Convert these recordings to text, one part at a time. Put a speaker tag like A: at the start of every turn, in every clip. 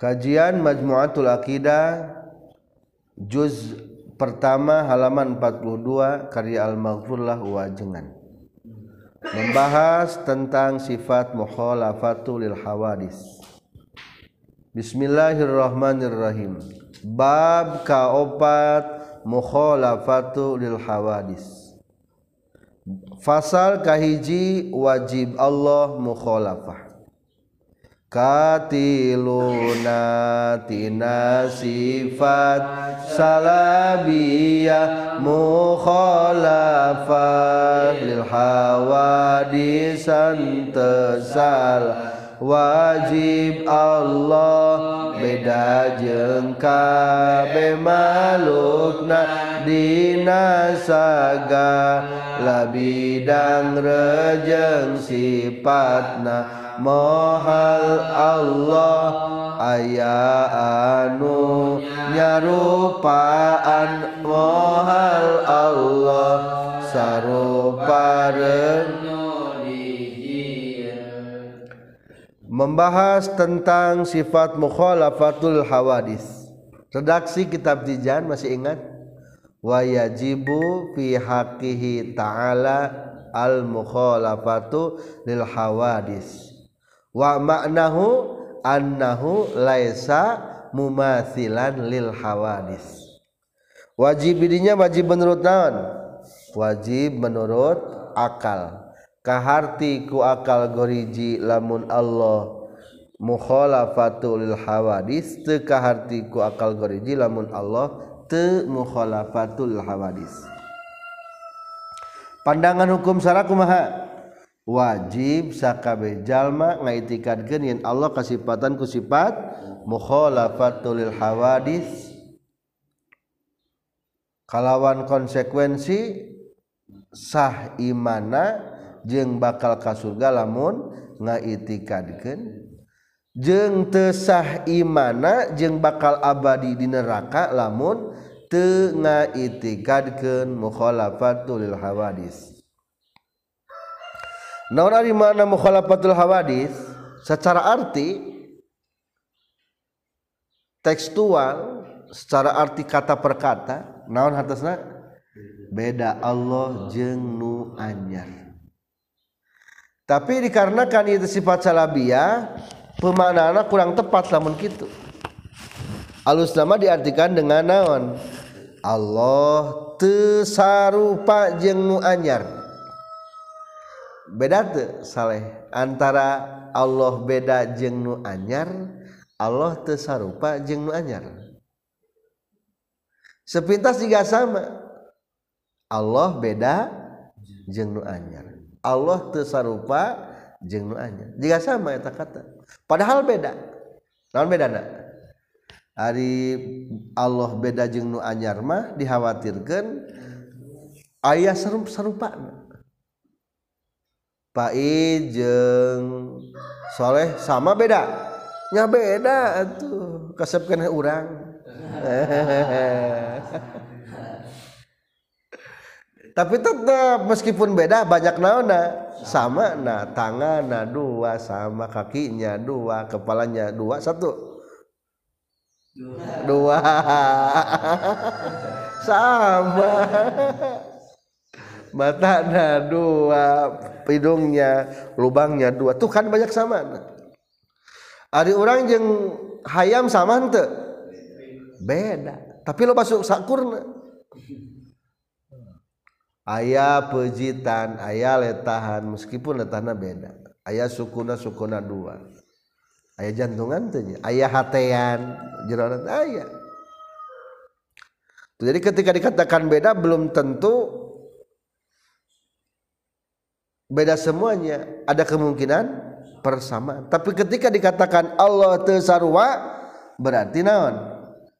A: Kajian Majmu'atul Aqidah juz pertama halaman 42 karya Al-Maghfurlah Wajengan. Membahas tentang sifat mukhalafatu lil hawadis. Bismillahirrahmanirrahim. Bab kaopat mukhalafatu lil hawadis. Fasal kahiji wajib Allah mukhalafah katiluna tina sifat salabiyah mukhalafah lil hawadisan tesal wajib Allah beda jengka bemalukna dina saga. Labidang rejeng sifatna mohal Allah aya anu nyarupaan mahal Allah sarupa membahas tentang sifat mukhalafatul hawadis. Redaksi kitab tijan masih ingat? Wa yajibu fi haqqihi ta'ala al mukhalafatu lil hawadis. Wa maknahu annahu laisa mumathilan lil hawadis. Wajib dirinya wajib menurut naon? Wajib menurut akal. Kaharti ku akal goriji lamun Allah mukhalafatu lil hawadis teu kaharti ku akal goriji lamun Allah teu mukhalafatul hawadis. Pandangan hukum syara kumaha wajib sakabeh jalma ngaitikadkeun yen Allah kasipatan ku sifat mukhalafatul hawadis kalawan konsekuensi sah imana jeung bakal ka surga lamun ngaitikadkeun jeung teu sah imana jeung bakal abadi di neraka lamun teu ngaitikadkeun mukhalafatul hawadis naon ari mana mukhalafatul hawadis secara arti tekstual secara arti kata per kata naon hartosna beda Allah jeung nu anyar. Tapi dikarenakan itu sifat salabiyah pemaknaannya kurang tepat lamun kitu. Alus nama diartikan dengan naon? Allah tesarupa jeung nu anyar beda Saleh. Antara Allah beda jeng nu anyar Allah tesarupa jeng nu anyar. Sepintas juga sama. Allah beda jeng nu anyar. Allah tesarupa jeng nu anyar. Jika sama eta kata. Padahal beda. Naon beda nak Ari Allah beda jeng nu anyar mah dikhawatirkan ayah serupa serupa Pai jeng soleh sama beda. Nya beda tuh kesepkan orang tapi tetap meskipun beda banyak naona sama nah tangan nah dua. Sama kakinya dua kepalanya dua. Satu. Dua, dua. sama mata ada dua hidungnya lubangnya dua. Tuh kan banyak sama ada orang yang hayam sama ente beda. Tapi lo masuk sakurna. Ayah pejitan ayah letahan. Meskipun letahannya beda. Ayah sukuna sukuna dua. Ayah jantungan tuh ayah hatean. Jeronan ayah jadi ketika dikatakan beda belum tentu beda semuanya ada kemungkinan persamaan tapi ketika dikatakan Allah tesarwa berarti naon?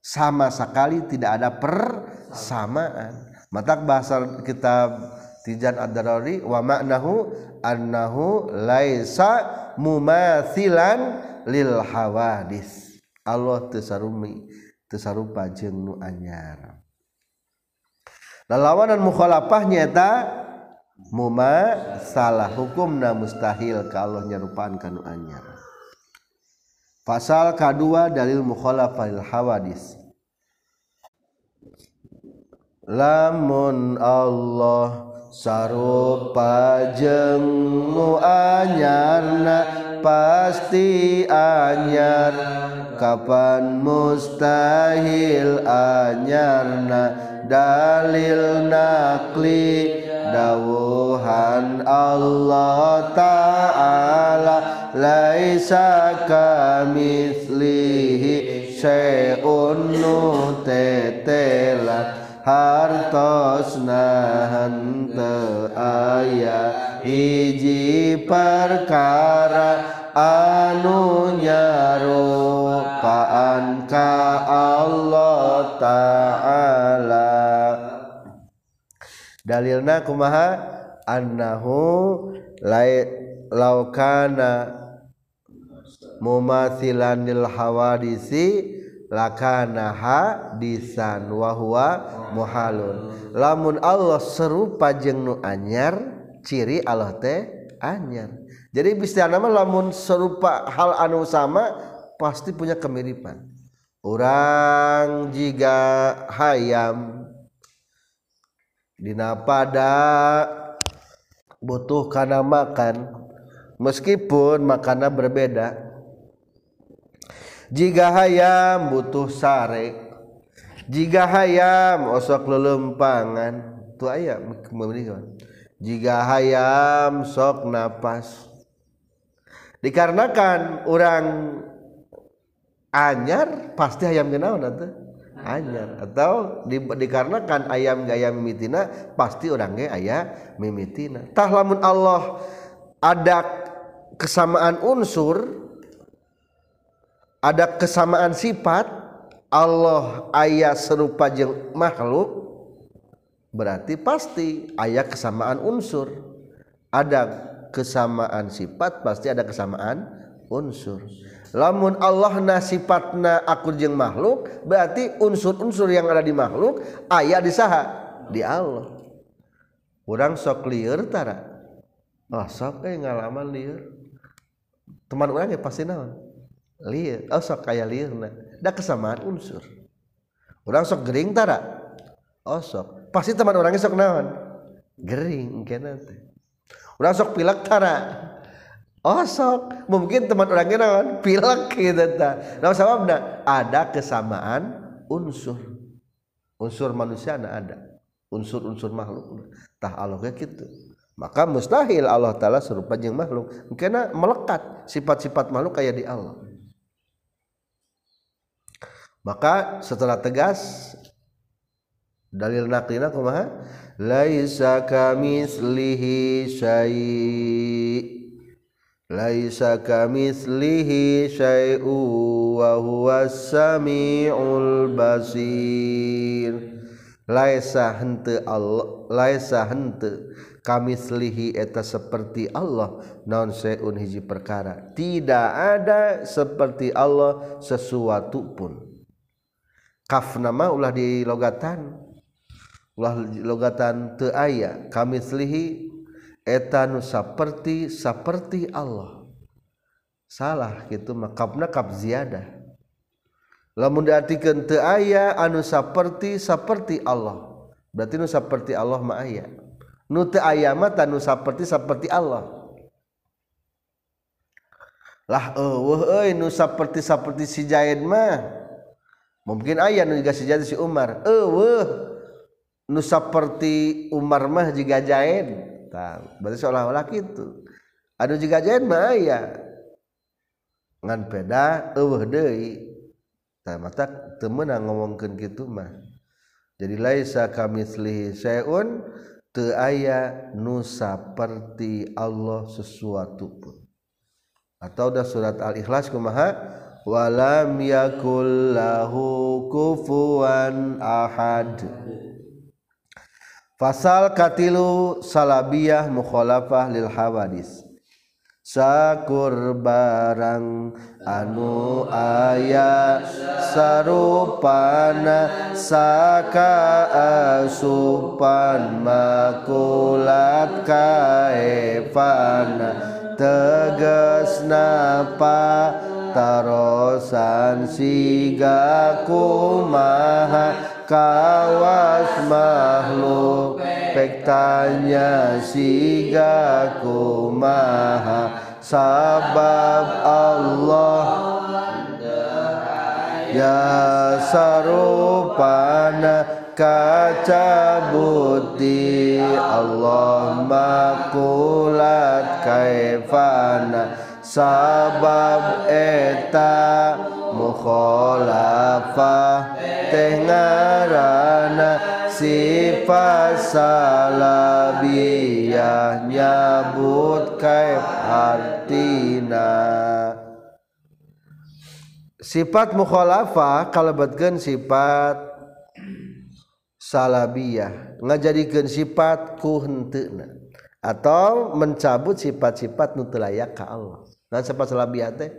A: Sama sekali tidak ada persamaan. Mata bahasa kitab Tijan Ad-Darari wa maknahu annahu laisa mumathilan lil hawadis. Allah tesarumi tesarupa jeung nu anyar. Lalawanan mukhalafah nyata muma salah hukumna mustahil kalau nyerupaan kanu anyar. Pasal kedua dalil mukhalafahil hawadis. Lamun Allah sarupa jeung nu anyarna pasti anyar. Kapan mustahil anyarna dalil nakli dawuhan Allah ta'ala laisa kamitslihi syai'un hartos nahan aya hiji perkara anu nyarupaan ka Allah ta'ala dalilna kumaha? Annahu laukana mumathilan lil hawadisi lakana hadisan wa huwa muhalun. Lamun Allah serupa jeung nu anyar ciri Allah teh anyar. Jadi bisa nama lamun serupa hal anu sama pasti punya kemiripan. Orang jika hayam dina pada butuh karena makan. Meskipun makanan berbeda. Jika hayam butuh sare. Jika hayam osok lelempangan tu ayam jika hayam sok napas. Dikarenakan orang anyar pasti ayam kenaon atau anyar. Atau di, dikarenakan ayam gaya mimitina pasti orang gaya ayah mimitina. Tah Allah ada kesamaan unsur ada kesamaan sifat Allah ayat serupa jeng makhluk berarti pasti ayat kesamaan unsur. Ada kesamaan sifat pasti ada kesamaan unsur lamun Allah na sifatna akur jeung makhluk berarti unsur-unsur yang ada di makhluk aya di saha? Di Allah. Kurang sok liur tara. Oh sok eh ngalaman liur. Teman orang ya pasti naon? Lieur oh sok kayak liar nah da kesamaan unsur. Orang sok gering tara? Oh sok. Pasti teman orangnya sok naon? Gering kena teh. Orang sok pilek tara? Oh sok mungkin teman orangnya naon pilek gitu ta. Nah sababna ada kesamaan unsur. Unsur manusia ada. Unsur-unsur makhluk. Tah Allah gitu. Maka mustahil Allah taala serupa jeung makhluk. Karena melekat sifat-sifat makhluk kayak di Allah. Maka setelah tegas dalil naklina kumaha? Laisa kamitslihi syai laisa kamitslihi syai'u wa huwas samiul basir. Laisa henteu Allah laisa henteu kamitslihi eta seperti Allah. Naon sayun hiji perkara? Tidak ada seperti Allah sesuatu pun. Kaf nama ulah dilogatan. Ulah logatan teu aya kamitslihi etanu seperti seperti Allah. Salah gitu makapna kap ziyadah. Lamun diartikeun teu aya anu seperti seperti Allah. Berarti nu seperti Allah mah aya. Nu teu aya mah tanu seperti seperti Allah. Lah eueuh euy nu seperti seperti si Jaid mah. Mungkin ayah nu juga si Zaid si Umar. Eueuh nu seperti Umar mah juga Zaid. eta berarti seolah-olah gitu. Aduh juga jain mah aya ngan peda eueuh deui. Tah mata teu meunang ngomongkeun kitu mah. Jadi laisa kamitslihi syai'un teu aya nu saperti Allah sesuatu pun. Atau dah surat al-ikhlas kumaha? Walam yakul lahu kufuwan ahad. Fasal katilu salabiyah mukhalafah lil hawadis. Sakur barang anu aya sarupana saka asupan makulat kaefana. Tegas napa tarosan sigaku maha kawas makhluk pektanya sigaku maha sabab Allah. Ya sarupana kaca buti Allah makulat kaifana sabab eta mukhalafah. Ngaranna sifat salabiyah nyabut kaif artina sifat mukhalafah kalebetkeun sifat salabiyah ngajadikeun sifat ku henteuna atau mencabut sifat-sifat nu layak ka Allah. Nah sifat salabiyah teh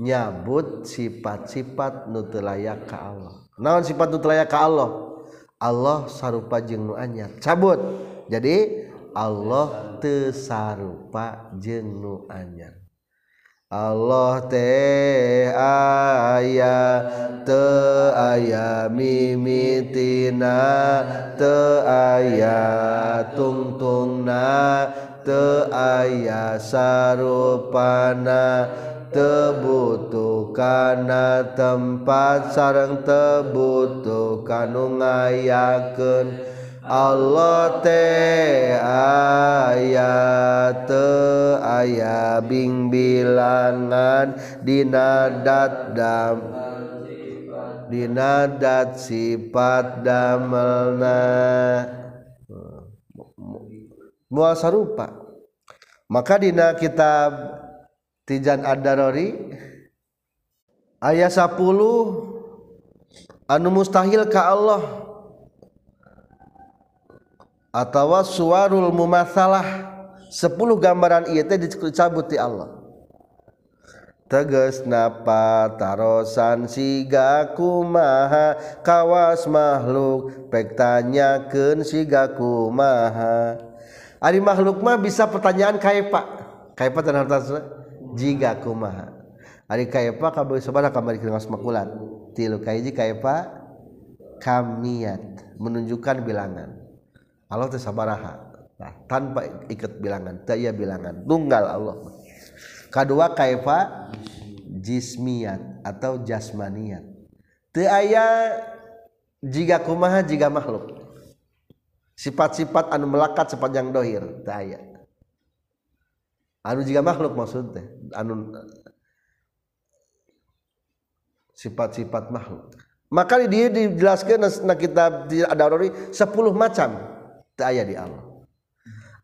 A: nyabut sifat-sifat nu layak ka Allah. Naon sifat nu layak ka Allah? Allah sarupa jeung nu anyar. Cabut. Jadi Allah tesarupa jeung nu anyar. Allah teh aya te aya mimitina te aya tungtungna te aya sarupana te butuh kana tempat sarang tebutuh kanu ngayakeun. Allah teh aya teu aya bingbilangan. Dina dadam dina dat sifat damelna. Mual sarupa. Maka dina kitab Tijan Ad-Darari ayat 10 anu mustahil ka Allah. Atawa suwarul mumasalah 10 gambaran ieu teh dicabut ti Allah. Tegas napa tarosan siga kumaha kawas makhluk pek tanyakeun siga kumaha ari makhluk mah bisa pertanyaan kaifa kaifa teh hartasna jiga kumaha ari kaifa kabeh sabaraha kamari keungas makulat tilu kaiji kaifa kamiat menunjukkan bilangan. Allah teh sabaraha. Nah, tanpa ikat bilangan daya bilangan. Tunggal Allah. Kedua kaifa jismiyat atau jasmaniyat teu aya jika kumaha jika makhluk. Sifat-sifat anu melekat sepanjang dohir teu aya. Anu jika makhluk maksudnya anu sifat-sifat makhluk. Maka dia dijelaskan na kitab ada rori 10 macam aya di Allah.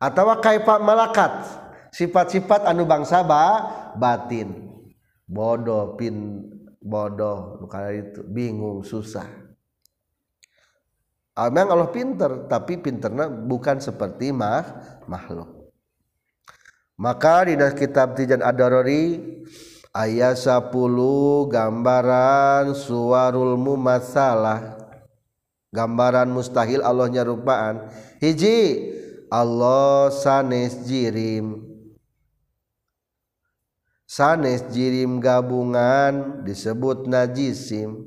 A: Atau kaifa malakat sifat-sifat anu bangsa ba batin. Bodoh pin bodoh kala itu. Bingung susah. Amang Allah pinter tapi pinterna bukan seperti mah makhluk. Maka di kitab Tijan Ad-Darari ayat 10 gambaran suarul mumasalah. Gambaran mustahil Allah nyarupaan. Hiji Allah sanes jirim. Sanes jirim gabungan disebut najisim.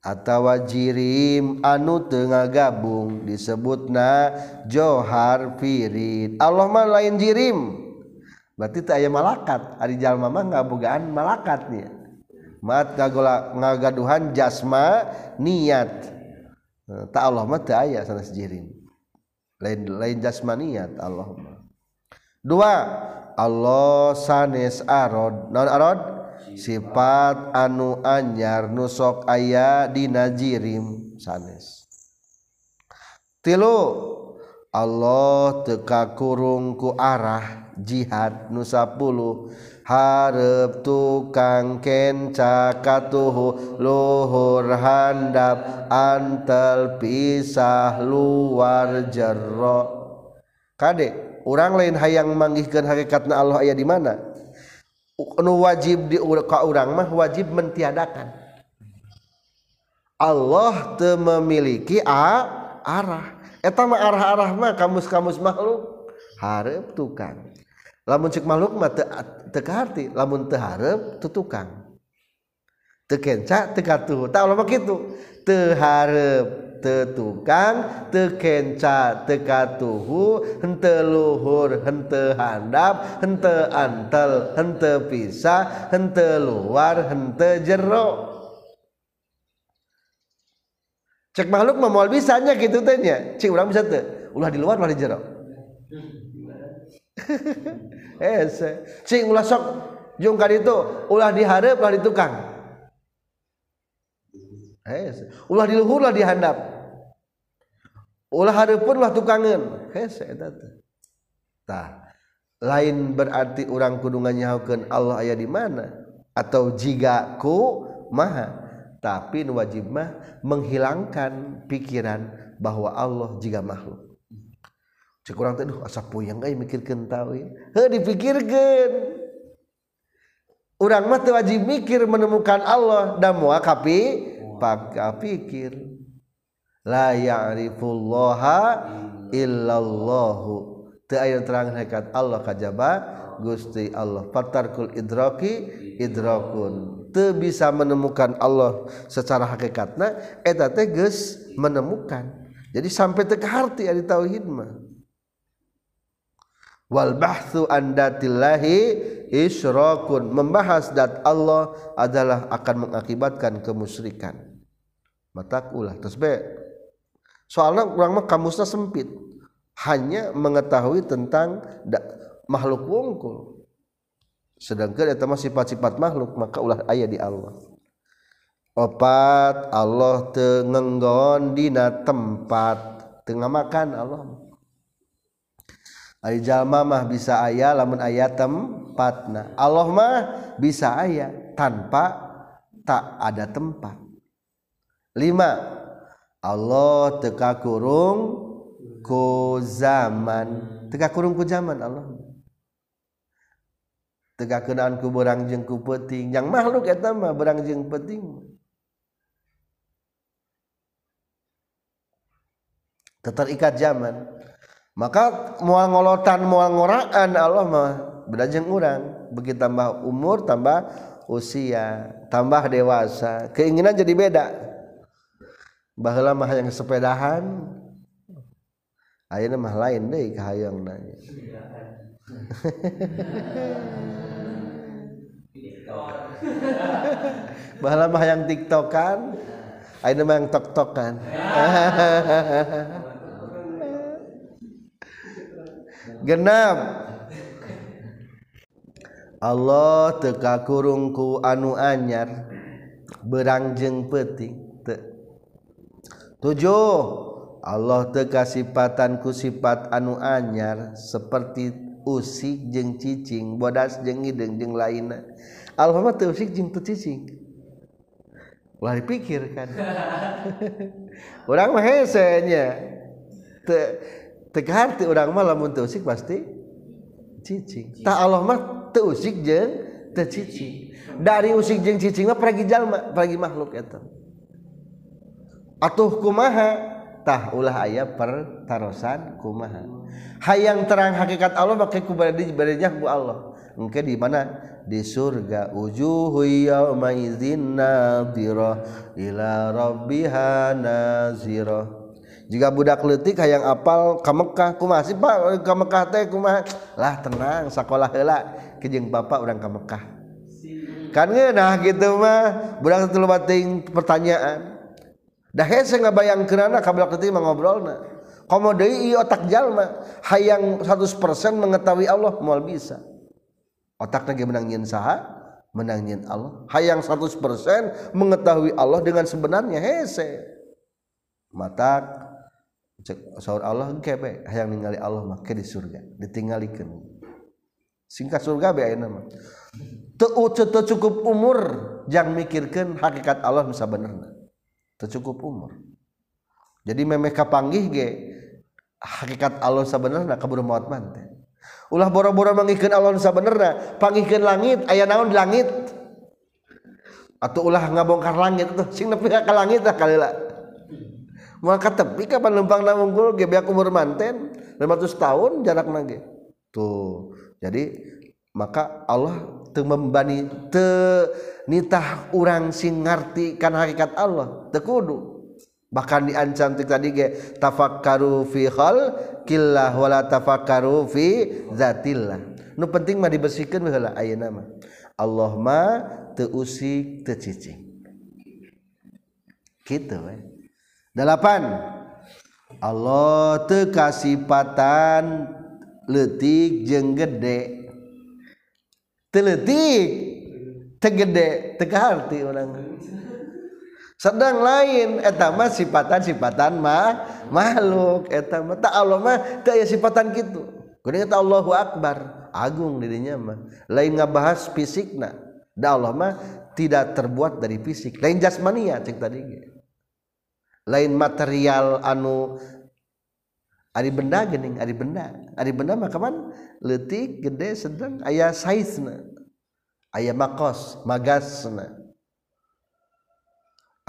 A: Atawa jirim anu tengah gabung disebut na johar firid. Allah mah lain jirim. berarti aya malakat. Arijal Mamah ngabogaan malakatnya mat ngagola ngagaduhan jasma niat. Eh, tak Allah mah teu aya sanes jirim lain lain jasma niat Allah mah. Dua Allah sanes arod. Non arod? Sifat anu anyar nusok aya dina jirim sanes. Tilu Allah teka kurungku arah jihad nusapulu harep tukang kenca katuhu luhur handap antel pisah luar jero. Kade orang lain hayang manggihkan hakikatna Allah ayah di mana? Nu wajib di ka urang mah wajib mentiadakan. Allah te memiliki a arah. Eta mah arah-arah mah kamus-kamus makhluk. Harap tukang. Lamun cek makhluk mah teu teu lamun teu hareup teu tukang. Tekenca teka tuh tak lama gitu teharap tetukang tekenca teka tuhu hente luhur hente handap hente antel hente pisah hente luar hente jero cek makhluk memual bisanya gitu tanya cik orang bisa tuh ulah di luar ulah di jero. Eh cik ulah sok jungkan itu. Ulah diharap ulah di tukang. Eh ulah di luhur ulah dihandap ulah harap ulah tukangan eh eta tah lain berarti orang kudungannya haukeun Allah aya di mana? Atau jika ku maha? tapi wajib mah menghilangkan pikiran bahwa Allah jika makhluk. Cek orang teh asa puyeng euy mikirkeun tawil heuh dipikirkeun. Urang mah teu wajib mikir menemukan Allah da moal kapi paka pikir la ya'rifullaha illallahu. Teu aya terang hakikat Allah kajaba Gusti Allah. Fatarkul idraki idrakun. Teu bisa menemukan Allah secara hakikatna eta teh geus menemukan. Jadi sampai teu harti ari tauhid mah. Wal bahthu an datillahi isyrakun membahas dat Allah adalah akan mengakibatkan kemusyrikan. Mata ulah terus be. Soalnya kurang mah kamusnya sempit. Hanya mengetahui tentang makhluk wungkul. Sedangkan itu mah sifat-sifat makhluk maka ulah ayat di Allah. Opat Allah tengenggon dina tempat tengah makan Allah. Ari jalma mah bisa ayat lamun ayat tempatna. Allah mah bisa ayat tanpa tak ada tempat. Lima Allah teka kurung ku zaman. Teka kurung ku zaman Allah teka kenaan ku berang jeng ku peting. Yang makhluk eta mah berang jeng peting. Ikat zaman. Maka mual ngolotan mual ngoraan Allah mah beda jeung urang. Begitu tambah umur tambah usia tambah dewasa. Keinginan jadi beda. Baheula mah yang sepedahan. Ayeuna mah lain deui kahayang nanya Bahala mah yang tiktokan Aina mah yang tok-tokan. Genap. Allah teka kurungku anu anyar berangjeng peting te. Tujuh. Allah teka sifatanku sifat anu anyar seperti usik jeng ccing bodas jengi dejeng lain dipikirkan. Orangnya tegati orang malam untuksik pasti tak Allahsik dari usik jeng ccing pergi jalma bagi makhluk itu atuh kumahatah ulah ayat pertarosan kumaha. Hayang terang hakikat Allah pakai kubanya Bu Allah. Mungkin di mana? Di surga. Ujuhu jika budak letik yang apal ke Mekkah ku masih Pak? Ke Mekkah teh lah tenang sekolah hela kejeng Bapak orang ke Mekkah kan nah gitu mah. Budak bating pertanyaan dah hese ngabayang kerana kablak itu mengobrol na komo deui otak jalma hayang 100% mengetahui Allah moal bisa. Otakna ge menang nyin saha? Menang nyin Allah. Hayang 100% mengetahui Allah dengan sebenarnya hese mata cek saur Allah kebe hayang ningali Allah make di surga ditinggalikeun. Singkat surga be ayeuna mah. Teu cukup umur jang mikirkeun hakikat Allah nu sabenerna. Tercukup umur. Jadi memeka panggih ge hakikat Allah sebenarnya kabur maut mante ulah boro-boro mangikeun Allah sebenarnya panggihkeun langit aya naon di langit? Atau ulah ngabongkar langit tuh sing nepi ka langit lah kalila mau ka tepi kapan lempang unggul ge beak umur manten 500 tahun jarak nage tuh jadi maka Allah membani nitah orang sing ngartikan hakikat Allah. Tekudu bahkan diancam tadi ge tafakkaru fi khalqillah wala tafakkaru fi zatillah. Nu penting mah dibersihkeun heula ayeuna mah. Allah mah teu usik teu cicing. Kitu we. Delapan Allah teu kasipatan letik jeung gede teletik tegede tegaharti orang sedang lain etama sifatan-sifatan mah makhluk etama tak Allah mah tak ya sifatan gitu kuning tak Allahu Akbar agung dirinya mah. Lain ngabahas fisik nah da Allah mah tidak terbuat dari fisik. Lain jasmania cek tadi lain material anu Ari benda gening ari benda. Ari benda mah kaman letik gede sedang ayah saizna. Ayah makos magasna.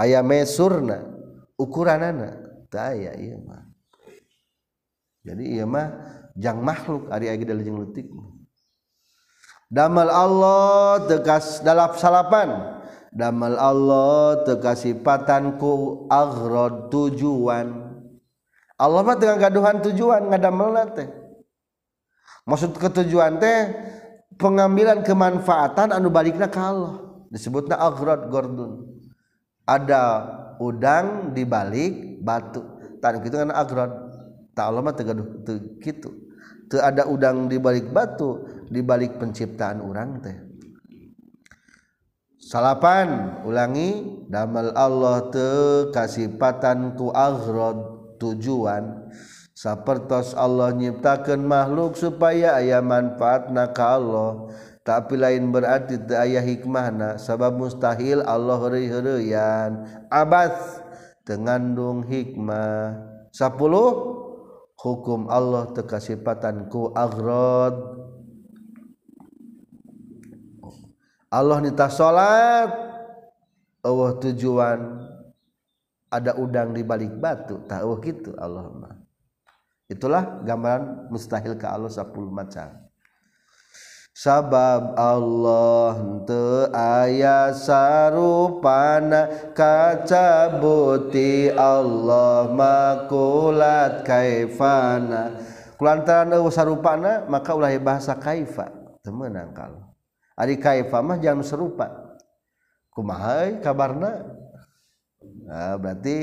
A: Ayah mesurna ukuranana. Teu aya ieu mah. Jadi ieu mah jang makhluk ari aya dalam jeung letik damal Allah tegas dalam salapan. Damal Allah tekasipatan ku aghrad tujuan Allah mah dengan gaduhan tujuan ngadamel teh. Maksud ketujuan teh pengambilan kemanfaatan anu balikna ka Allah. Disebutna aghrad gordun. Ada udang di balik batu tadi kitu kan aghrad? Tak Allah mah teu gaduh kitu. Teu ada udang di balik batu di balik penciptaan orang teh. Salapan ulangi damal Allah teu kasipatan ku aghrad tujuan. Sapertos Allah nyiptakan makhluk supaya ayah manfaat na Allah. Tapi lain berarti ayah hikmahna sabab mustahil Allah heureuyeureyan abas tengandung hikmah. 10 hukum Allah tekasipatan ku agrod Allah nita salat Allah tujuan ada udang di balik batu tahu gitu Allah itulah gambaran mustahil ke Allah 10 macam. Sabab Allah te aya sarupana kaca buti Allah makulat kaifana. Kulantaran eueuh sarupana maka ulah bahasa kaifa temenang kalau ari kaifa mah jangan serupa. Kumaha kabarna nah, berarti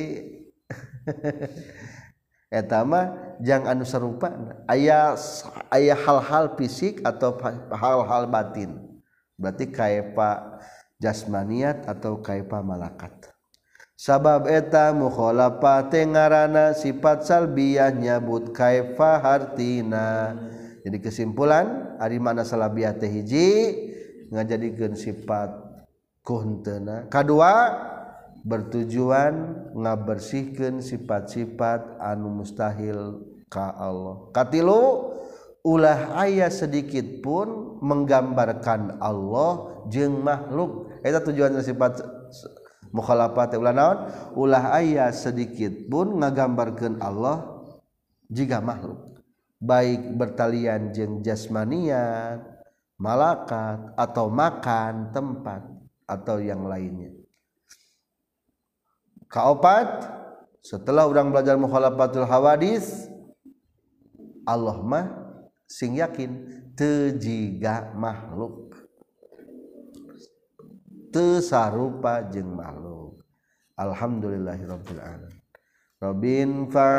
A: etama jangan anu serupa ayah ayah hal-hal fisik atau hal-hal batin. Berarti kaifa jasmaniat atau kaifa malakat. Sabab eta mukhopa tengarana sifat salbiah nyabut kaifa hartina. Jadi kesimpulan ari mana salabiah teh hiji ngajadikeun sifat kuntena kadua bertujuan ngabersihkan sifat-sifat anu mustahil ka Allah. Katilu ulah ayah sedikit pun menggambarkan Allah jeng makhluk. Itu tujuan sifat mukhalafat ulah naon? Ulah ayah sedikit pun ngagambarkan Allah jika makhluk. Baik bertalian jeng jasmaniat malakat atau makan tempat atau yang lainnya kaopat setelah orang belajar mukhalafatul hawadis Allah mah sing yakin tejiga makhluk. Tesarupa jeng makhluk. Alhamdulillahirabbil alamin. Robin fa